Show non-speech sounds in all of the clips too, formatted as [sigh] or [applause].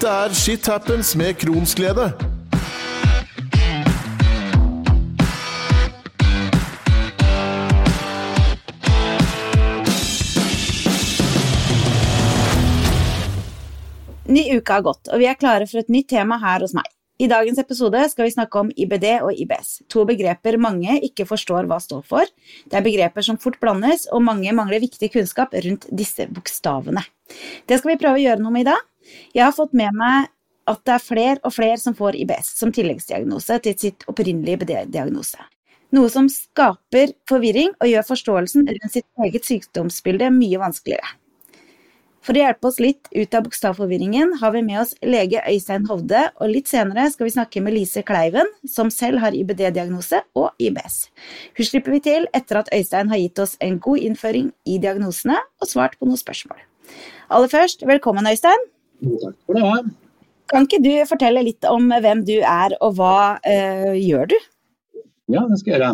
Dette er Shit Happens med Kronsglede. Ny uke har gått, og vi er klare for et nytt tema her hos meg. I dagens episode skal vi snakke om IBD og IBS, to begreper mange ikke forstår hva står for. Det er begreper som fort blandes, og mange mangler viktig kunnskap rundt disse bokstavene. Det skal vi prøve å gjøre noe med i dag. Jeg har fått med meg at det er flere og flere som får IBS som tilleggsdiagnose til sitt opprinnelige IBD-diagnose. Noe som skaper forvirring og gjør forståelsen rundt sitt eget sykdomsbilde mye vanskeligere. For å hjelpe oss litt ut av bokstavforvirringen har vi med oss lege Øystein Hovde, og litt senere skal vi snakke med Lise Kleiven, som selv har IBD-diagnose og IBS. Hun slipper vi til etter at Øystein har gitt oss en god innføring i diagnosene og svart på noen spørsmål. Aller først, velkommen Øystein. Takk for det. Kan ikke du fortelle litt om hvem du er, og hva øh, gjør du? Ja, det skal jeg gjøre.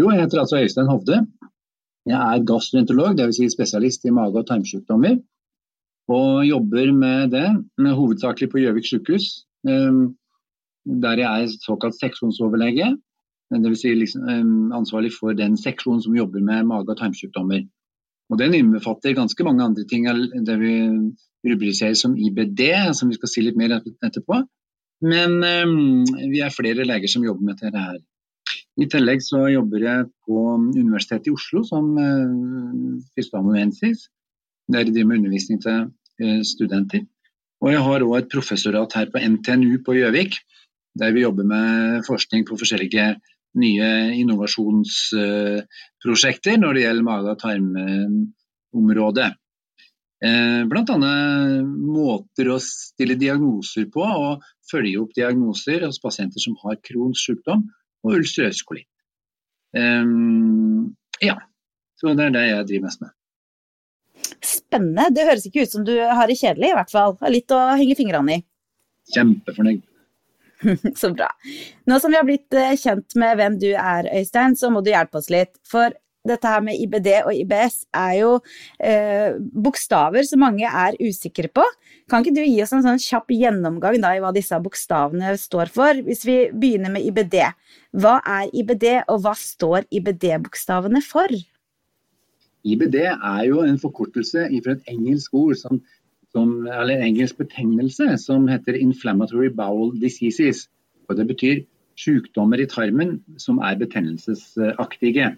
Jo, jeg heter altså Øystein Hovde. Jeg er gastroenterolog, dvs. Si spesialist i mage- og tarmsykdommer og jobber med det, med hovedsakelig på Gjøvik sykehus. Um, der jeg er såkalt seksjonsoverlege, dvs. Si liksom, um, ansvarlig for den seksjonen som jobber med mage- og tarmsykdommer. Og Den innbefatter ganske mange andre ting det vi rubriserer som IBD, som vi skal si litt mer etterpå. Men um, vi er flere leger som jobber med dette her. I tillegg så jobber jeg på Universitetet i Oslo som uh, førsteamanuensis der jeg driver med undervisning til eh, studenter. Og jeg har òg et professorat her på NTNU på Gjøvik, der vi jobber med forskning på forskjellige nye innovasjonsprosjekter når det gjelder mage- og tarmområdet. Eh, Bl.a. måter å stille diagnoser på og følge opp diagnoser hos pasienter som har Crohns sykdom og ulcerøs kolitt. Um, ja, så det er det jeg driver mest med. Spennende. Det høres ikke ut som du har det kjedelig, i hvert fall. Har litt å henge fingrene i. Kjempefornøyd. [laughs] så bra. Nå som vi har blitt eh, kjent med hvem du er, Øystein, så må du hjelpe oss litt. For dette her med IBD og IBS er jo eh, bokstaver som mange er usikre på. Kan ikke du gi oss en sånn kjapp gjennomgang da, i hva disse bokstavene står for? Hvis vi begynner med IBD. Hva er IBD, og hva står IBD-bokstavene for? IBD er jo en forkortelse fra et engelsk ord, som, som, eller en engelsk betegnelse, som heter 'inflammatory bowel diseases'. Og Det betyr sykdommer i tarmen som er betennelsesaktige.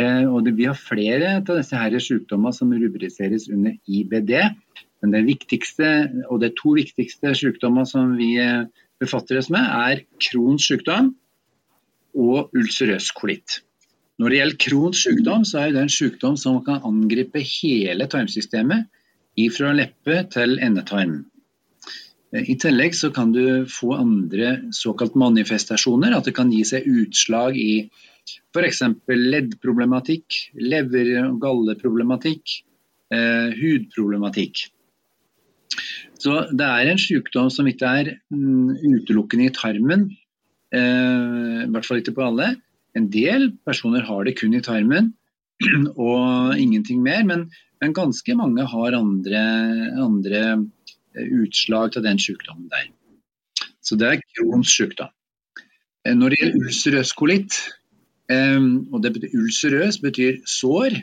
Eh, og det, Vi har flere av disse her sykdommer som rubriseres under IBD. Men det viktigste, og de to viktigste sykdommer som vi eh, befatter oss med, er Crohns sykdom og ulcerøs kolitt. Når det gjelder Crohns sykdom, så er det en sykdom som kan angripe hele tarmsystemet, ifra leppe til endetarm. I tillegg så kan du få andre såkalt manifestasjoner, at det kan gi seg utslag i f.eks. leddproblematikk, lever- og galleproblematikk, eh, hudproblematikk. Så det er en sykdom som ikke er mm, utelukkende i tarmen, eh, i hvert fall ikke på alle. En del personer har det kun i tarmen [clears throat] og ingenting mer, men, men ganske mange har andre, andre, eh, utslag til den sykdommen der. Så det er Crohns sykdom. Eh, når det gjelder ulcerøs kolitt, eh, og det betyr, ulcerøs betyr sår,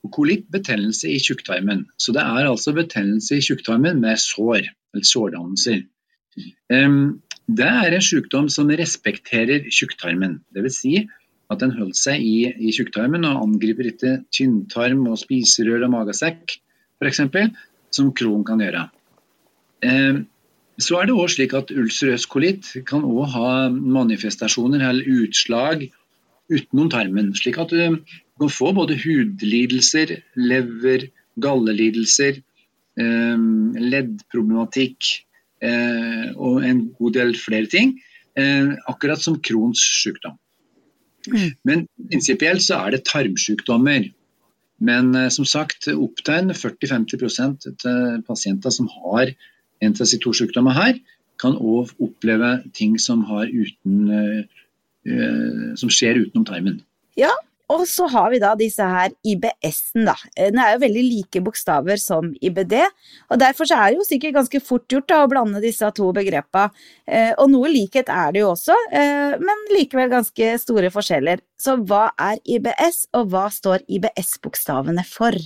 og kolitt betennelse i tjukktarmen. Så det er altså betennelse i tjukktarmen med sår, eller sårdannelser. Det er en sykdom som respekterer tjukktarmen. Dvs. Si at den holder seg i, i tjukktarmen og angriper ikke tynntarm og spiserør og magesekk f.eks., som Crohn kan gjøre. Um, så er det også slik at ulcerøs kolitt kan også ha manifestasjoner eller utslag utenom tarmen. Slik at du kan få både hudlidelser, lever, gallelidelser, eh, leddproblematikk eh, og en god del flere ting. Eh, akkurat som Crohns sykdom. Mm. Men prinsipielt så er det tarmsykdommer. Men eh, som sagt, opptegn 40-50% til pasienter som har en av disse to sykdommene her, kan òg oppleve ting som, har uten, som skjer utenom tarmen. Ja, Og så har vi da disse her IBS-en, da. Den er jo veldig like bokstaver som IBD, og derfor så er det jo sikkert ganske fort gjort da, å blande disse to begrepa. Eh, og noe likhet er det jo også, eh, men likevel ganske store forskjeller. Så hva er IBS, og hva står IBS-bokstavene for?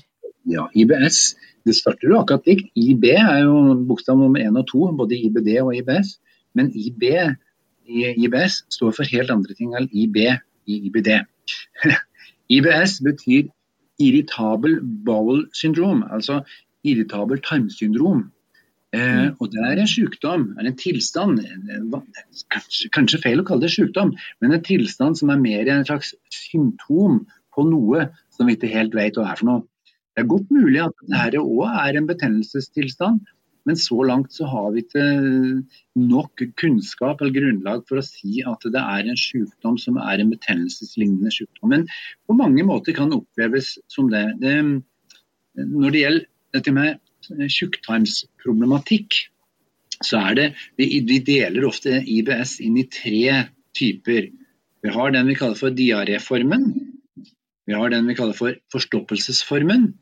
Ja, IBS det starter jo akkurat likt. IB er jo bokstav nummer én og to, både IBD og IBS. Men IB i IBS står for helt andre ting enn IB i IBD. IBS [laughs] betyr irritabel bowel syndrome, altså irritabel tarmsyndrom. Eh, og Det er en sykdom, er en tilstand, kanskje, kanskje, feil å kalle det sykdom, men en tilstand som er mer en slags symptom på noe som vi ikke helt vet hva er for noe. Det er godt mulig at dette òg er en betennelsestilstand, men så langt så har vi ikke nok kunnskap eller grunnlag for å si at det er en sykdom som er en betennelseslignende sykdom. Men på mange måter kan det oppleves som det. det når det gjelder dette med tjukktarmsproblematikk, så er det vi, vi deler ofte IBS inn i tre typer. Vi har den vi kaller for diaréformen. Vi har den vi kaller for forstoppelsesformen.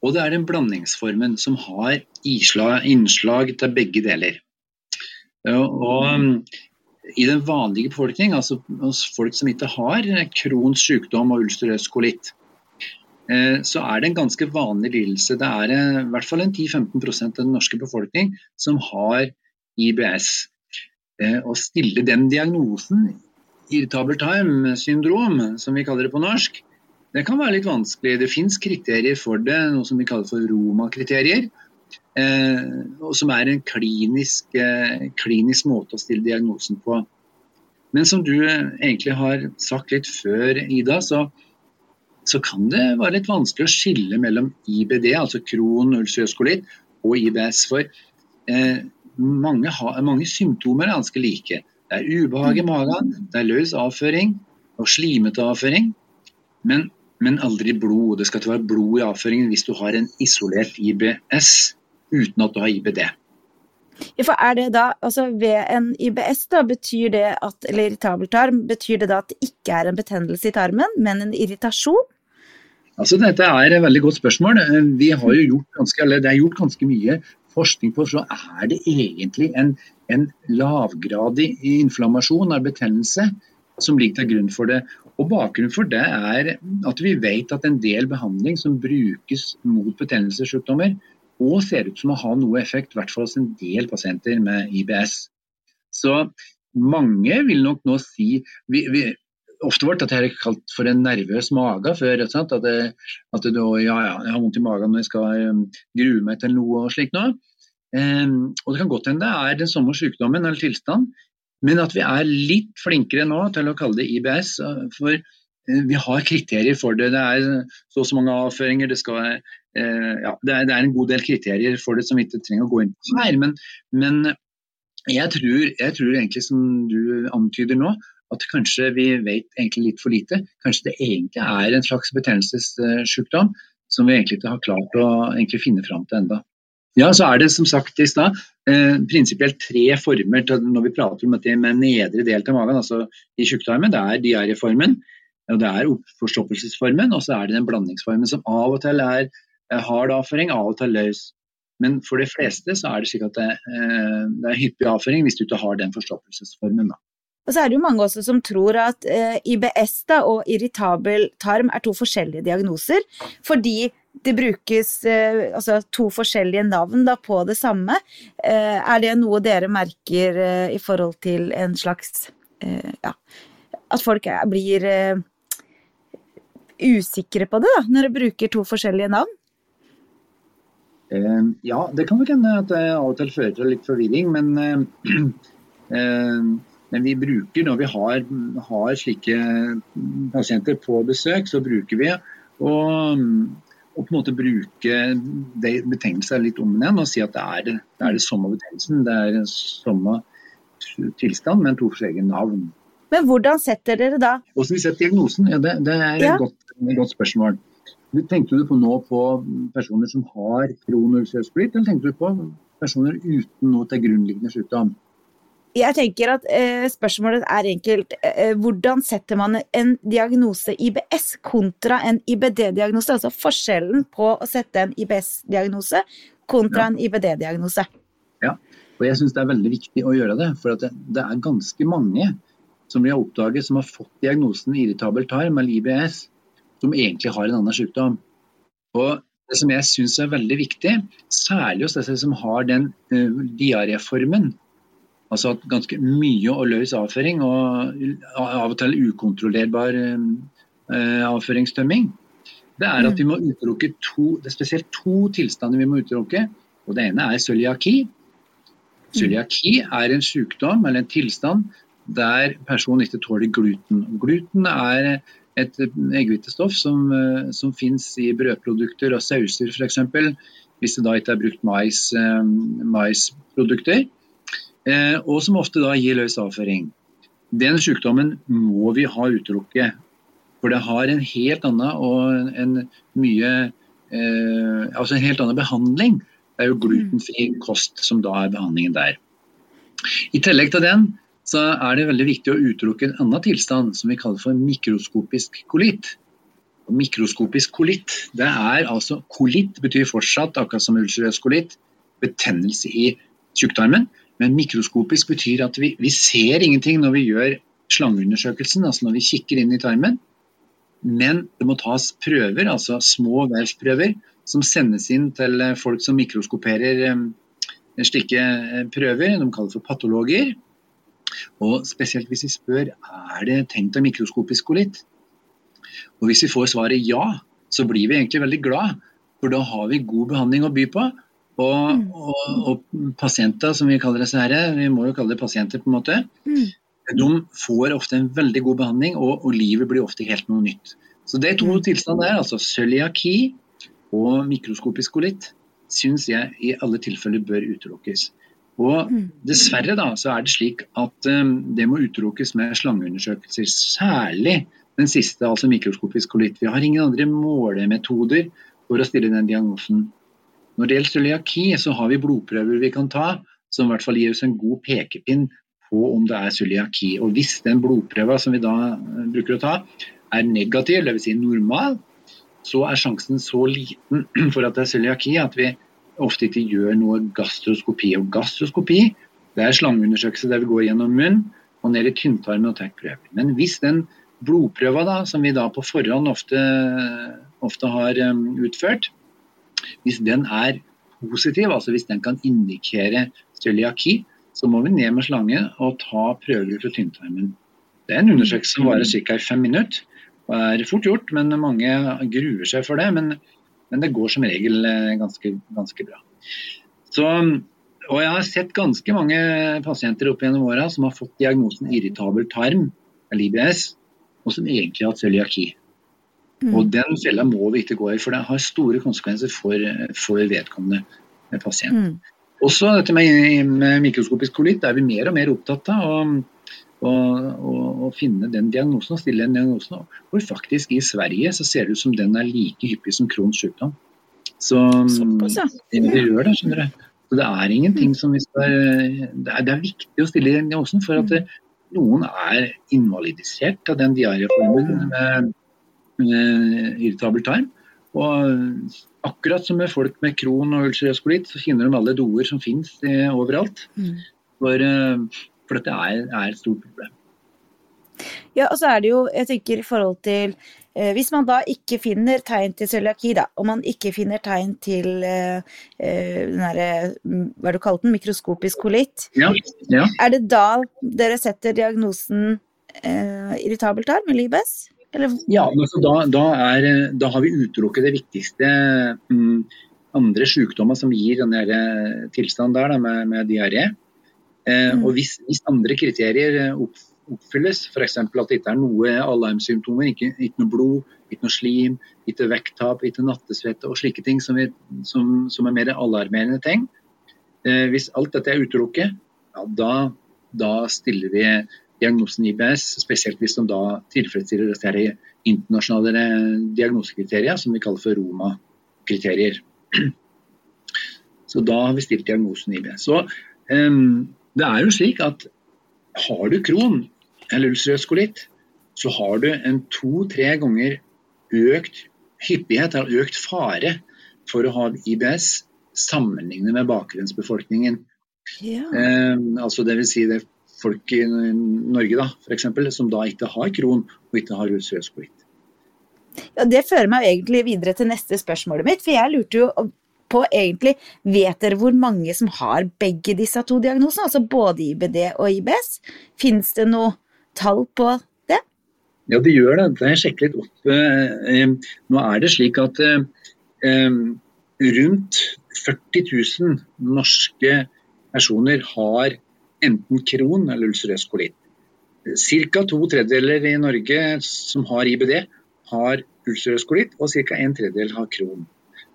Og det er den blandingsformen som har innslag til begge deler. Og um, I den vanlige befolkning, altså hos folk som ikke har Crohns sykdom og ulcerøs kolitt, eh, så er det en ganske vanlig lidelse. Det er eh, i hvert fall en 10-15% av den norske befolkning som har IBS. Eh, å stille den diagnosen, irritabel time syndrom, som vi kaller det på norsk, det kan være litt vanskelig. Det fins kriterier for det, noe som vi kaller for Roma-kriterier. Eh, som er en klinisk, eh, klinisk, måte å stille diagnosen på. Men som du egentlig har sagt litt før, Ida, så, så kan det være litt vanskelig å skille mellom IBD, altså kron, ulcerøs kolitt, og IBS. For eh, mange, ha, mange symptomer er ganske like. Det er ubehag i magen, det er løs avføring og slimete avføring. Men men aldri blod. Det skal ikke være blod i avføringen hvis du har en isolert IBS uten at du har IBD. Ja, for er det da, altså Ved en IBS, da, betyr det at, eller irritabel tarm, betyr det da at det ikke er en betennelse i tarmen, men en irritasjon? Altså Dette er et veldig godt spørsmål. Vi har jo gjort ganske, eller Det er gjort ganske mye forskning på så er det egentlig en, en lavgradig inflammasjon av betennelse som ligger til grunn for det. Og Bakgrunnen for det er at vi vet at en del behandling som brukes mot betennelsessykdommer, og ser ut som å ha noe effekt, i hvert fall hos en del pasienter med IBS. Så mange vil nok nå si vi, vi, Ofte ble dette kalt for en nervøs mage før. At, det, at det, ja, ja, jeg har vondt i magen når jeg skal um, grue meg til noe og slikt noe. Um, og Det kan godt hende det er den samme sykdommen eller tilstand, men at vi er litt flinkere nå til å kalle det IBS. For eh, vi har kriterier for det. Det er så og så mange avføringer. Det, skal, eh, ja, det, er, en god del kriterier for det som vi ikke trenger å gå inn på her. Men, men jeg, tror, jeg, tror, egentlig, som du antyder nå, at kanskje vi vet egentlig litt for lite. Kanskje det egentlig er en slags betennelsessykdom som vi egentlig ikke har klart å finne fram til enda. Ja, så er det som sagt i stad eh, prinsipielt tre former til, når vi prater om dette med nedre del av magen, altså i tjukktarmen. Det er diarréformen, og det er oppforstoppelsesformen, og så er det den blandingsformen som av og til er hard avføring, av og til løs. Men for de fleste så er det slik at det, eh, det er hyppig avføring hvis du ikke har den forstoppelsesformen. da. Og så er det jo mange også som tror at eh, IBS da, og irritabel tarm er to forskjellige diagnoser, fordi det brukes eh, altså to forskjellige navn da, på det samme. Eh, er det noe dere merker eh, i forhold til en slags ja, At folk er, blir usikre på det da, når de bruker to forskjellige navn? ja, det kan nok hende at det av og til fører til litt forvirring, men, [clears throat] men vi bruker når vi har, har slike pasienter på besøk, så bruker vi og og på en måte bruke betegnelsen litt om igjen og si at det er det, det, er det samme betegnelsen. Det er samme tilstand, men to forskjellige navn. Men hvordan setter dere da? Hvordan vi setter diagnosen? Ja, det, det, er ja. et, godt, godt, spørsmål. Tenkte du på nå på personer som har kronulcerøs eller tenkte du på personer uten noe til grunnliggende sykdom? Jeg tenker at eh, Spørsmålet er enkelt. Eh, hvordan setter man en diagnose IBS kontra en IBD-diagnose? Altså forskjellen på å sette en IBS-diagnose kontra ja. en IBD-diagnose. Ja, og jeg syns det er veldig viktig å gjøre det. For det, det, er ganske mange som vi har oppdaget som har fått diagnosen irritabel tarm eller IBS, som egentlig har en annen sykdom. Og det som jeg syns er veldig viktig, særlig hos disse som har den uh, diaréformen, altså at ganske mye og løs avføring og av og til ukontrollerbar uh, avføringstømming, det er at vi må utelukke to, det er spesielt to tilstander vi må utelukke. og Det ene er cøliaki. Cøliaki er en sykdom eller en tilstand der personen ikke tåler gluten. Gluten er et eggehvitestoff som, eh, som finnes i brødprodukter og sauser f.eks. Hvis det da ikke er brukt mais, eh, maisprodukter. Eh, og som ofte da gir løs avføring. Den sykdommen må vi ha utelukket. For det har en helt annen og en mye eh, altså en helt annen behandling. Det er jo glutenfri kost som da er behandlingen der. I tillegg til den så er det veldig viktig å utelukke en annen tilstand som vi kaller for mikroskopisk kolitt. Og mikroskopisk kolitt, det er altså Kolitt betyr fortsatt, akkurat som ulcerøs kolitt, betennelse i tjukktarmen. Men mikroskopisk betyr at vi, vi ser ingenting når vi gjør slangeundersøkelsen, altså når vi kikker inn i tarmen. Men det må tas prøver, altså små vevsprøver, som sendes inn til folk som mikroskoperer eh, slike eh, prøver. De kalles for patologer. Og spesielt hvis vi spør er det tenkt av mikroskopisk kolitt. Og hvis vi får svaret ja, så blir vi egentlig veldig glad. For da har vi god behandling å by på. Og, og, og pasienter, som vi kaller disse her, vi må jo kalle det pasienter på en måte, mm. de får ofte en veldig god behandling, og, og livet blir ofte helt noe nytt. Så det er to mm. tilstander der, altså cøliaki og mikroskopisk kolitt, syns jeg i alle tilfeller bør utelukkes. Og mm. Dessverre da, så er det slik at um, det må utelukkes med slangeundersøkelser. Særlig den siste, altså mikroskopisk kolitt. Vi har ingen andre målemetoder for å stille den diagnosen. Når det gjelder cøliaki, så har vi blodprøver vi kan ta, som i hvert fall gir oss en god pekepinn på om det er cøliaki. Og hvis den blodprøva som vi da uh, bruker å ta, er negativ, dvs. Si normal, så er sjansen så liten [clears throat] for at det er cøliaki at vi ofte ikke gjør noe gastroskopi. Og gastroskopi det er slangeundersøkelse der vi går gjennom munn og ned i tynntarmen og tar prøver. Men hvis den blodprøva da, som vi da på forhånd ofte, ofte har um, utført, hvis den er positiv, altså hvis den kan indikere cøliaki, så må vi ned med slange og ta prøver fra tynntarmen. Det er en undersøkelse som varer ca. fem minutter. og er fort gjort, men mange gruer seg for det. Men men det går som regel eh, ganske, ganske bra. Så, og jeg har sett ganske mange pasienter opp gjennom åra som har fått diagnosen irritabel tarm, eller IBS, og som egentlig har hatt cøliaki. Mm. Og Den fella må vi ikke gå i, for det har store konsekvenser for, for vedkommende pasient. Mm. Også dette med, med mikroskopisk kolitt er vi mer og mer opptatt av. og å finne den diagnosen og stille den diagnosen. Hvor faktisk i Sverige så ser det ut som den er like hyppig som Crohns sykdom. Så Såpass, ja. det gjør det, skjønner du. Så det er ingenting som vi skal Det er, det er viktig å stille den diagnosen for at det, noen er invalidisert av den diareformen med, med irritabel tarm. Og akkurat som med folk med kron og ulcerøs kolitt, så finner de alle doer som finnes overalt. Mm. For uh, for dette er, er, et stort problem. Ja, og så er det jo, jeg tenker i forhold til eh, Hvis man da ikke finner tegn til cøliaki, da, og man ikke finner tegn til eh, eh den derre Hva er det du kalte den? Mikroskopisk kolitt. Ja, ja. Er det da dere setter diagnosen eh, irritabel tarm eller IBS? Eller? Ja, altså da, da, er, da, har vi utelukket det viktigste um, andre sykdommer som gir den eh, tilstanden der da, med, med diaré. Eh, mm. Og hvis, hvis, andre kriterier opp, oppfylles, f.eks. at det ikke er noe alarmsymptomer, ikke, ikke, noe blod, ikke noe slim, ikke vekttap, ikke nattesvette og slike ting som, vi, som, som er mer alarmerende ting, Eh, hvis alt dette er utelukket, ja, da, da, stiller vi diagnosen IBS, spesielt hvis de da tilfredsstiller disse internasjonale diagnosekriterier som vi kaller for Roma-kriterier. Så da har vi stilt diagnosen IBS. Så um, det er jo slik at har du kron eller ulcerøs kolitt, så har du en to-tre ganger økt hyppighet, eller økt fare for å ha IBS sammenlignet med bakgrunnsbefolkningen. Ja. Um, altså det vil si det folk i Norge da, for eksempel, som da ikke har kron og ikke har kolitt. Ja, Det fører meg egentlig videre til neste spørsmålet mitt. For jeg lurte jo på egentlig Vet dere hvor mange som har begge disse to diagnosene? Altså både IBD og IBS? Fins det noe tall på det? Ja, det gjør det. Jeg sjekket litt opp. Eh, eh, nå er det slik at eh, rundt 40 000 norske personer har enten kron eller ulcerøs kolitt. Ca. to tredjedeler i Norge som har IBD, har ulcerøs kolitt, og ca. en tredjedel har kron.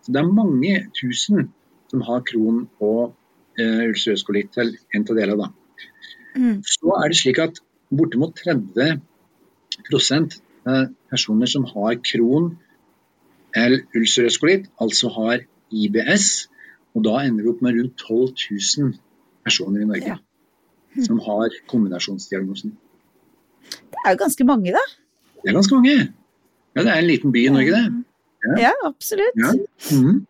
Så Det er mange tusen som har kron og uh, ulcerøs kolitt til en av delene. Mm. Så er det slik at bortimot 30% personer som har kron eller ulcerøs kolitt, altså har IBS, og da ender vi opp med rundt 12 000 personer i Norge ja. [laughs] som har kombinasjonsdiagnosen. Det er jo ganske mange, da? Det er ganske mange. Ja, det er en liten by i Norge, det. Ja, ja absolutt. Ja. Mm.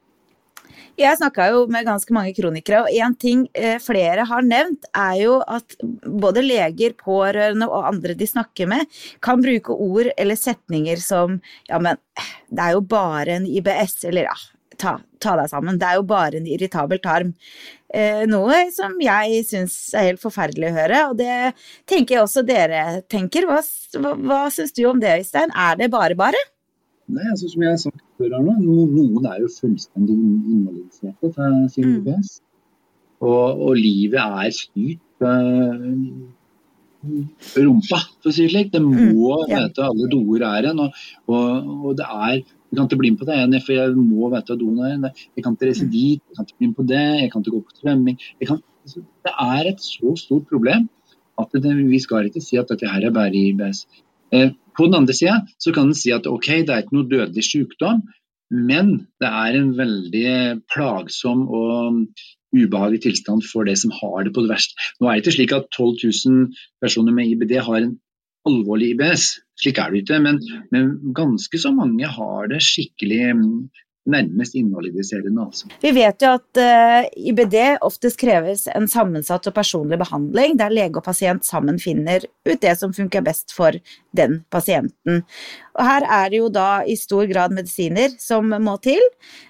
Jeg snakka jo med ganske mange kronikere, og én ting eh, flere har nevnt, er jo at både leger, pårørende og andre de snakker med, kan bruke ord eller setninger som ja, men det er jo bare en IBS, eller ja, ta, ta deg sammen, det er jo bare en irritabel tarm. Eh, noe som jeg syns er helt forferdelig å høre, og det tenker jeg også dere tenker. Hva, hva, hva syns du om det, Øystein? Er det bare bare? Nei, altså Som jeg har sagt før her nå, noen er jo fullstendig invalidiserte fra sin mm. Og, og, livet er styrt øh, rumpa, for å si det slik. Det må mm, ja. vite alle doer er en. Og, og, og, det er Jeg kan ikke bli med på det ene, for jeg må vite hva doen er. Jeg kan ikke reise mm. dit, jeg kan ikke bli med på det, jeg kan ikke gå på svømming. Kan, altså, det er et så stort problem at det, vi skal ikke si at dette her er bare IBS. Eh, på den andre sida så kan en si at ok, det er ikke noe dødelig sykdom, men det er en veldig plagsom og ubehagelig tilstand for det som har det på det verste. Nå er det ikke slik at 12 000 personer med IBD har en alvorlig IBS, slik er det ikke. Men, men ganske så mange har det skikkelig nærmest invalidiserende. Altså. Vi vet jo at uh, eh, IBD oftest kreves en sammensatt og personlig behandling, der lege og pasient sammen finner ut det som funker best for den pasienten. Og Her er det jo da i stor grad medisiner som må til,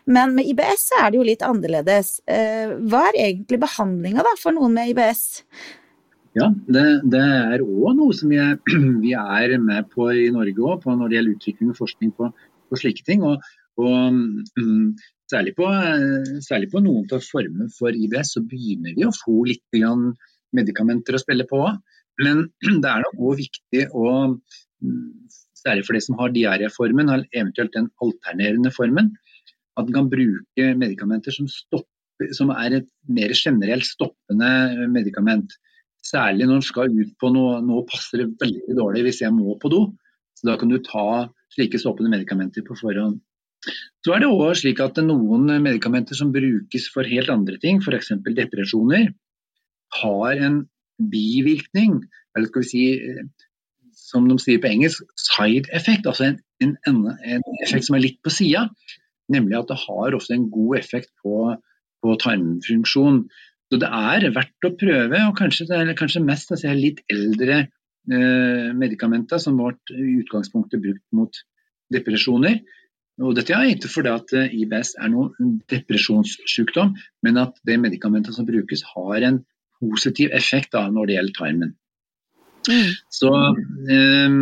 men med IBS er det jo litt annerledes. Uh, hva er egentlig behandlinga for noen med IBS? Ja, det, det er òg noe som vi er, [clears throat] vi er, med på i Norge òg, når det gjelder utvikling og forskning på, på slike ting. Og, og um, særlig, på, særlig, på, noen av formene for IBS så begynner vi å få litt medikamenter å spille på. Men [clears throat] det er nok òg viktig å Særlig for de som har diaréformen, eventuelt den alternerende formen, at en kan bruke medikamenter som, stopper, som er et mer generelt stoppende medikament. Særlig når en skal ut på noe, noe passer det veldig dårlig hvis jeg må på do. Så Da kan du ta slike såpende medikamenter på forhånd. Så er det også slik at Noen medikamenter som brukes for helt andre ting, f.eks. depresjoner, har en bivirkning, eller skal vi si som de sier på engelsk, side effect, altså en, en, en effekt som er litt på sida. Nemlig at det har ofte en god effekt på, på tarmfunksjon. Så det er verdt å prøve, og kanskje det kanskje mest altså, litt eldre eh, medikamenter som ble i utgangspunktet brukt mot depresjoner. Og dette er ikke fordi at eh, IBS er noen depresjonssykdom, men at de medikamentene som brukes har en positiv effekt da, når det gjelder tarmen. Mm. Så, um,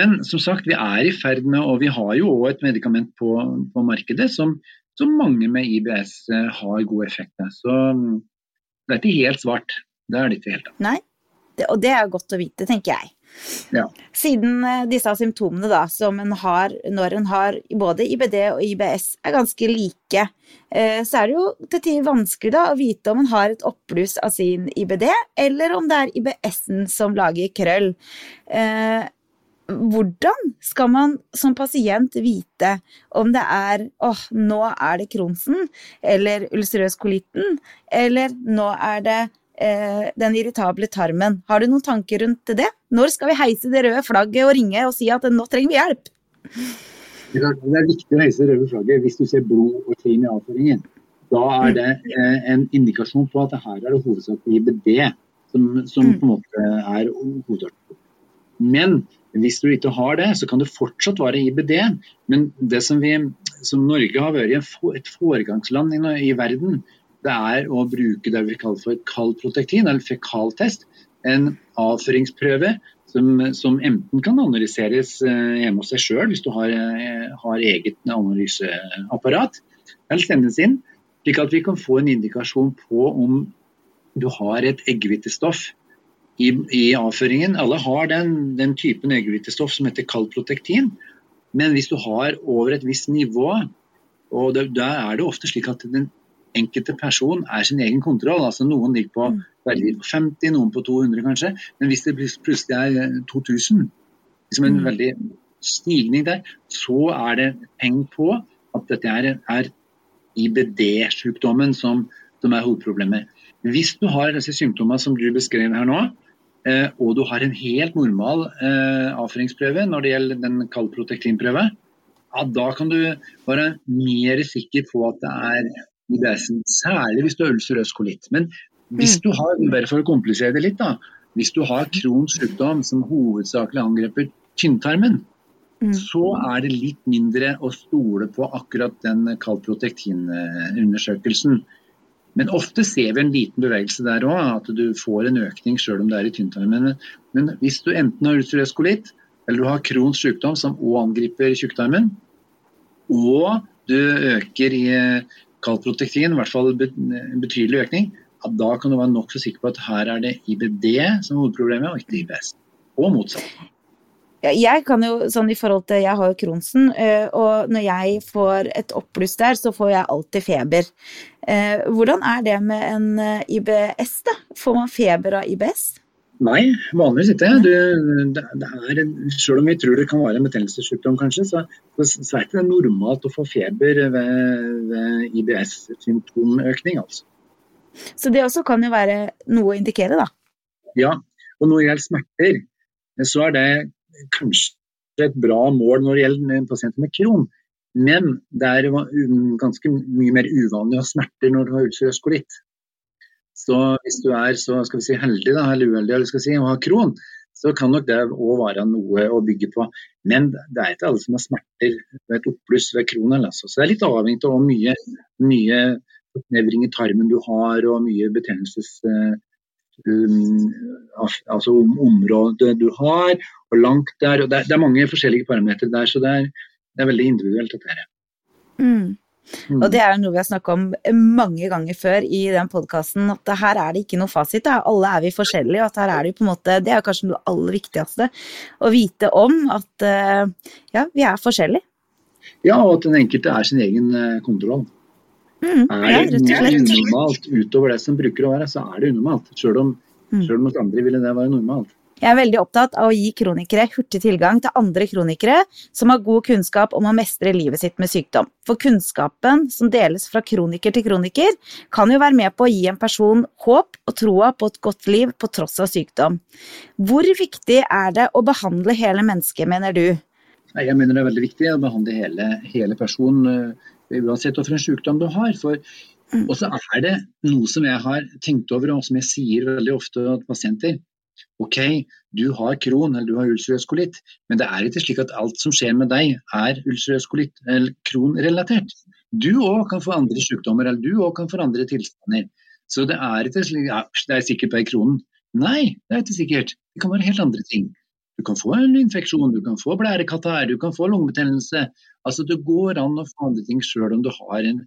men som sagt, vi er i ferd med, og vi har jo òg et medikament på, på markedet som, som, mange med IBS uh, har god effekt av. Så um, det er ikke helt svart. Det er det ikke helt. Nei, det, og det er godt å vite, tenker jeg. Ja. Siden eh, disse symptomene da, som en har når en har både IBD og IBS er ganske like, eh, så er det jo til tider vanskelig da å vite om en har et oppbluss av sin IBD, eller om det er IBS-en som lager krøll. Hvordan skal man som pasient vite om det er åh, nå er det Kronsen, eller ulcerøs kolitten, eller nå er det eh, den irritable tarmen. Har du noen tanker rundt det? Når skal vi heise det røde flagget og ringe og si at nå trenger vi hjelp? Det er viktig å heise det røde flagget hvis du ser blod og krim i avføringen. Da er det eh, en indikasjon på at her er det hovedsakelig IBD som, som på en måte er hovedårsaken. Men hvis du ikke har det, så kan det fortsatt være IBD. Men det som, vi, som Norge har vært et foregangsland i, i, verden, det er å bruke det vi kaller for kaldprotektin, eller fekaltest. En avføringsprøve som, som enten kan analyseres eh, hjemme hos deg sjøl hvis du har, eh, har, eget analyseapparat, eller sendes inn, slik at vi kan få en indikasjon på om du har et eggehvitestoff i, i avføringen. Alle har den, den typen eggehvitestoff som heter kalprotektin. Men hvis du har over et visst nivå, og da er det ofte slik at den enkelte person er sin egen kontroll. altså Noen ligger på, mm. på 50, noen på 200 kanskje. Men hvis det plutselig er 2000, liksom en mm. veldig stigning der, så er det tegn på at dette er, er IBD-sykdommen som, som, er hovedproblemet. Hvis du har disse symptomene som du beskrev her nå, eh, og du har en helt normal eh, avføringsprøve når det gjelder den kaldprotektinprøve, ja, da kan du være mer sikker på at det er IBS-en. Særlig hvis du har ulcerøs kolitt. Men hvis mm. du har, bare for å komplisere det litt, da, hvis du har Crohns sykdom som hovedsakelig angreper tynntarmen, mm. så er det litt mindre å stole på akkurat den kaldprotektinundersøkelsen. Men ofte ser vi en liten bevegelse der òg, at du får en økning selv om det er i tynntarmen. Men hvis du enten har ulcerøskolitt, eller du har Crohns sykdom som òg angriper tjukktarmen, og du øker i kaldprotektin, i hvert fall en betydelig økning, ja, da kan du være nokså sikker på at her er det IBD som er hovedproblemet, og ikke IBS. Og motsatt. Jeg kan jo, sånn i forhold til, jeg har jo Kronsen, eh, og når jeg får et oppbluss der, så får jeg alltid feber. Eh, hvordan er det med en eh, IBS, da? Får man feber av IBS? Nei, vanligvis ikke. Du, det, det er, selv om vi tror det kan være en betennelsessykdom, kanskje, så, så er det ikke normalt å få feber ved, ved IBS-symptomøkning. altså. Så det også kan jo være noe å indikere, da? Ja, og når det gjelder smerter, så er det kanskje et bra mål når det gjelder pasienter med kron. Men det er ganske mye mer uvanlig å ha smerter når du har ulcerøs kolitt. Så hvis du er så skal vi si, heldig da, eller uheldig eller skal si, å ha kron, så kan nok det òg være noe å bygge på. Men det er ikke alle som har smerter ved et oppbluss ved kronen. Altså. Så det er litt avhengig av hvor mye, mye nevring i tarmen du har, og mye betennelses... Um, altså området du har, og langt der. og Det, det er mange forskjellige parametere der, så det er, det er veldig individuelt. dette Mm. Mm. Og det er noe vi har snakka om mange ganger før i den podkasten, at her er det ikke noe fasit. Da. Alle er vi forskjellige, og at her er det på en måte Det er kanskje det aller viktigste å vite om, at eh, ja, vi er forskjellige. Ja, og at den enkelte er sin egen eh, kontroll. Mm, er det unormalt utover det som bruker å være, så er det unormalt. Selv om, mm. om hos andre ville det være normalt. Jeg er veldig opptatt av å gi kronikere hurtig tilgang til andre kronikere som har god kunnskap om å mestre livet sitt med sykdom. For kunnskapen som deles fra kroniker til kroniker, kan jo være med på å gi en person håp og troa på et godt liv på tross av sykdom. Hvor viktig er det å behandle hele mennesket, mener du? Jeg mener det er veldig viktig å behandle hele, hele personen, eh, uansett hvilken sykdom du har. For mm. og så er det noe som jeg har tenkt over, og som jeg sier veldig ofte til pasienter. Ok, du har kron eller du har ulcerøs kolitt, men det er ikke slik at alt som skjer med deg er ulcerøs kolitt eller kronrelatert. Du òg kan få andre sykdommer, eller du òg kan få andre tilstander. Så det er ikke slik ja, det er sikkert bare kronen. Nei, det er ikke sikkert. Det kan være helt andre ting. Du kan få en infeksjon, du kan få blærekatarr, du kan få lungebetennelse. Altså Det går an å få andre ting sjøl om du har en,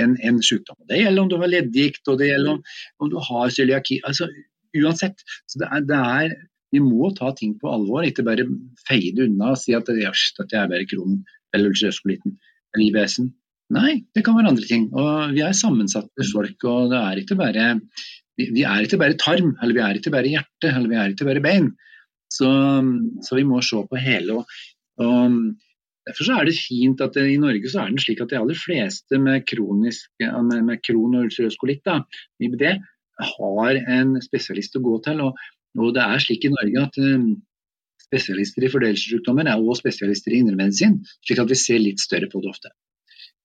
en, en sykdom. Det gjelder om du har leddgikt, og det gjelder om, om du har cøliaki. Altså, uansett. Så det er, det er, vi må ta ting på alvor, ikke bare feie unna og si at det, er bare kronen eller ulcerøskolitten eller IBS-en. Nei, det kan være andre ting. Og vi er sammensatte folk. og det er ikke bare vi, vi er ikke bare tarm, eller vi er ikke bare hjerte, eller vi er ikke bare bein. Så, så vi må se på hele. Og, og Derfor så er det fint at det, i Norge så er det slik at de aller fleste med kronisk, med, med kron og ulcerøs kolitt, IBD, har en spesialist å gå til. Og, og det er slik i Norge at um, spesialister i fordøyelsessykdommer er også spesialister i indremedisin, slik at vi ser litt større på det ofte.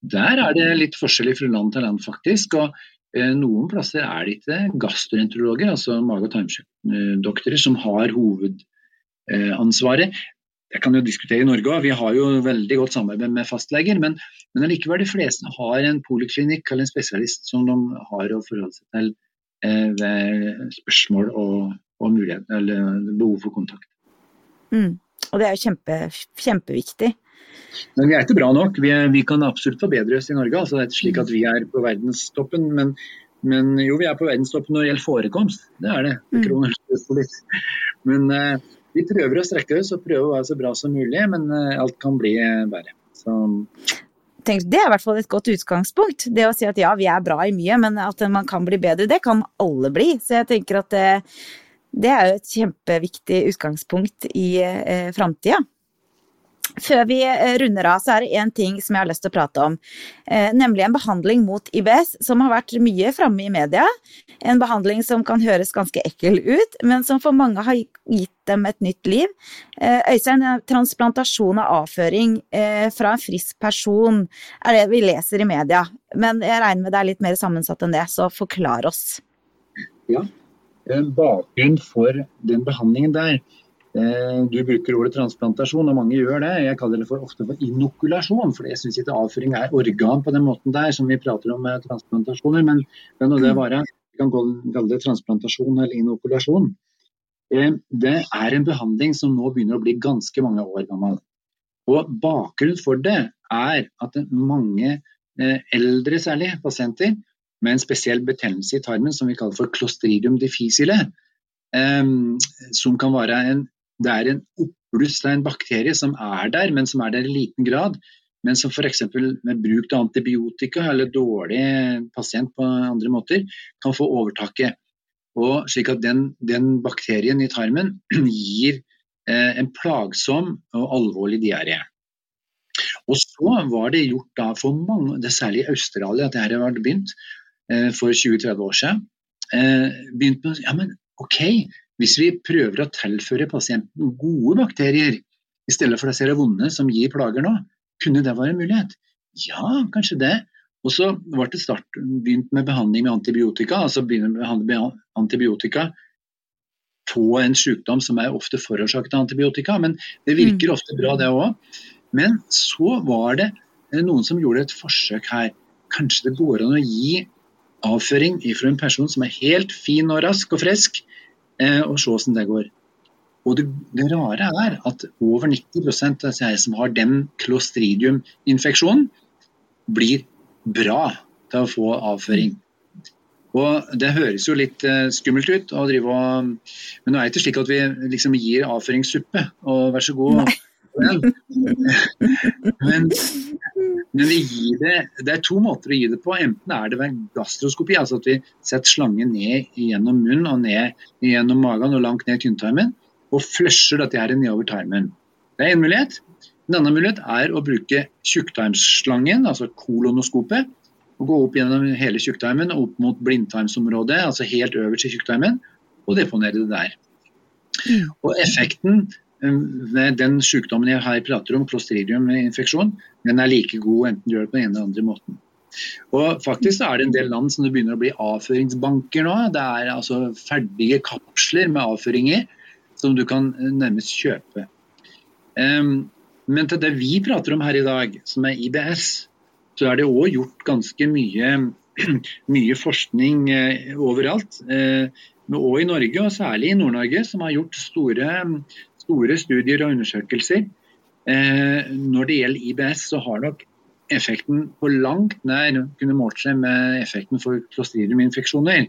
Der er det litt forskjellig fra land til land, faktisk. og eh, Noen plasser er det ikke gastroenterologer, altså mage- og tarmdoktorer, som har hovedansvaret. Jeg kan jo diskutere i Norge òg, vi har jo veldig godt samarbeid med fastleger. Men, men allikevel, de fleste har en poliklinikk eller en spesialist som de har å forholde seg til eh, ved spørsmål og, og mulighet, eller behov for kontakt. Mm. Og det er jo kjempe, kjempeviktig. Men vi er ikke bra nok. Vi, er, vi, kan absolutt forbedre oss i Norge. Altså, det er ikke slik at vi er på verdenstoppen, men, men, jo, vi er på verdenstoppen når det gjelder forekomst. Det er det. Mm. Men uh, vi prøver å strekke oss og prøve å være så bra som mulig, men uh, alt kan bli verre. Så det er i hvert fall et godt utgangspunkt. Det å si at ja, vi er bra i mye, men at man kan bli bedre, det kan alle bli. Så jeg tenker at det, det er jo et kjempeviktig utgangspunkt i eh, framtida. Før vi eh, runder av, så er det én ting som jeg har lyst til å prate om. Eh, nemlig en behandling mot IBS som har vært mye framme i media. En behandling som kan høres ganske ekkel ut, men som for mange har gitt dem et nytt liv. Eh, Øystein, transplantasjon av avføring fra en frisk person er det vi leser i media. Men jeg regner med det er litt mer sammensatt enn det, så forklar oss. Ja, bakgrunnen for den behandlingen der du bruker ordet transplantasjon, og mange gjør det. Jeg kaller det for, ofte for inokulasjon, for jeg syns ikke avføring er organ på den måten der som vi prater om med transplantasjoner. Men det det være. Vi kan kalle det transplantasjon eller inokulasjon. Eh, det er en behandling som nå begynner å bli ganske mange år gammel. Og Bakgrunnen for det er at mange eh, eldre særlig pasienter med en spesiell betennelse i tarmen som vi kaller for clostridium difficile, som kan være en det er en oppbluss av en bakterie som er der, men som er der i liten grad. Men som f.eks. med bruk av antibiotika eller dårlig pasient på andre måter kan få overtaket. Og slik at den, den bakterien i tarmen [clears throat] gir eh, en plagsom og alvorlig diaré. Og så var det gjort da for mange, det er særlig i Australia at dette har begynt eh, for 20-30 år siden. Eh, begynt med ja, men ok, hvis vi prøver å tilføre pasienten gode bakterier i stedet for disse vonde som gir plager nå, kunne det være en mulighet? Ja, kanskje det. Og så ble det start, begynt med behandling med antibiotika. altså begynne med behandling med antibiotika på en sykdom som er ofte forårsaket av antibiotika. Men det virker mm. ofte bra, det òg. Men så var det noen som gjorde et forsøk her. Kanskje det går an å gi avføring fra en person som er helt fin og rask og frisk, Eh, og se hvordan det går. Og det, det, rare er at over 90% av de som har den clostridium-infeksjonen, blir bra til å få avføring. Og Det høres jo litt uh, skummelt ut, å drive og, men nå er det ikke slik at vi liksom gir avføringssuppe og vær så god. [laughs] Men, men det, det er to måter å gi det på. Enten er det ved gastroskopi, altså at vi setter slangen ned gjennom munnen og ned gjennom magen og langt ned i tynntarmen, og flusher dette her nedover tarmen. Det er én mulighet. En annen mulighet er å bruke tjukktarmsslangen, altså kolonoskopet, og gå opp gjennom hele tjukktarmen og opp mot blindtarmsområdet, altså helt øverst i tjukktarmen, og deponere det der. Mm. Og effekten den sykdommen jeg her prater om, clostridium-infeksjon, den er like god enten du gjør det på den ene eller andre måten. Og faktisk er det en del land som det begynner å bli avføringsbanker nå. Det er altså ferdige kapsler med avføringer som du kan eh, nærmest kjøpe. Um, men til det vi prater om her i dag, som er IBS, så er det òg gjort ganske mye, [clears throat] mye forskning eh, overalt. Eh, og i Norge, og særlig i Nord-Norge, som har gjort store store studier og undersøkelser. Eh, når det gjelder IBS, så har nok effekten på langt nær kunne målt seg med effekten for klostridiuminfeksjoner.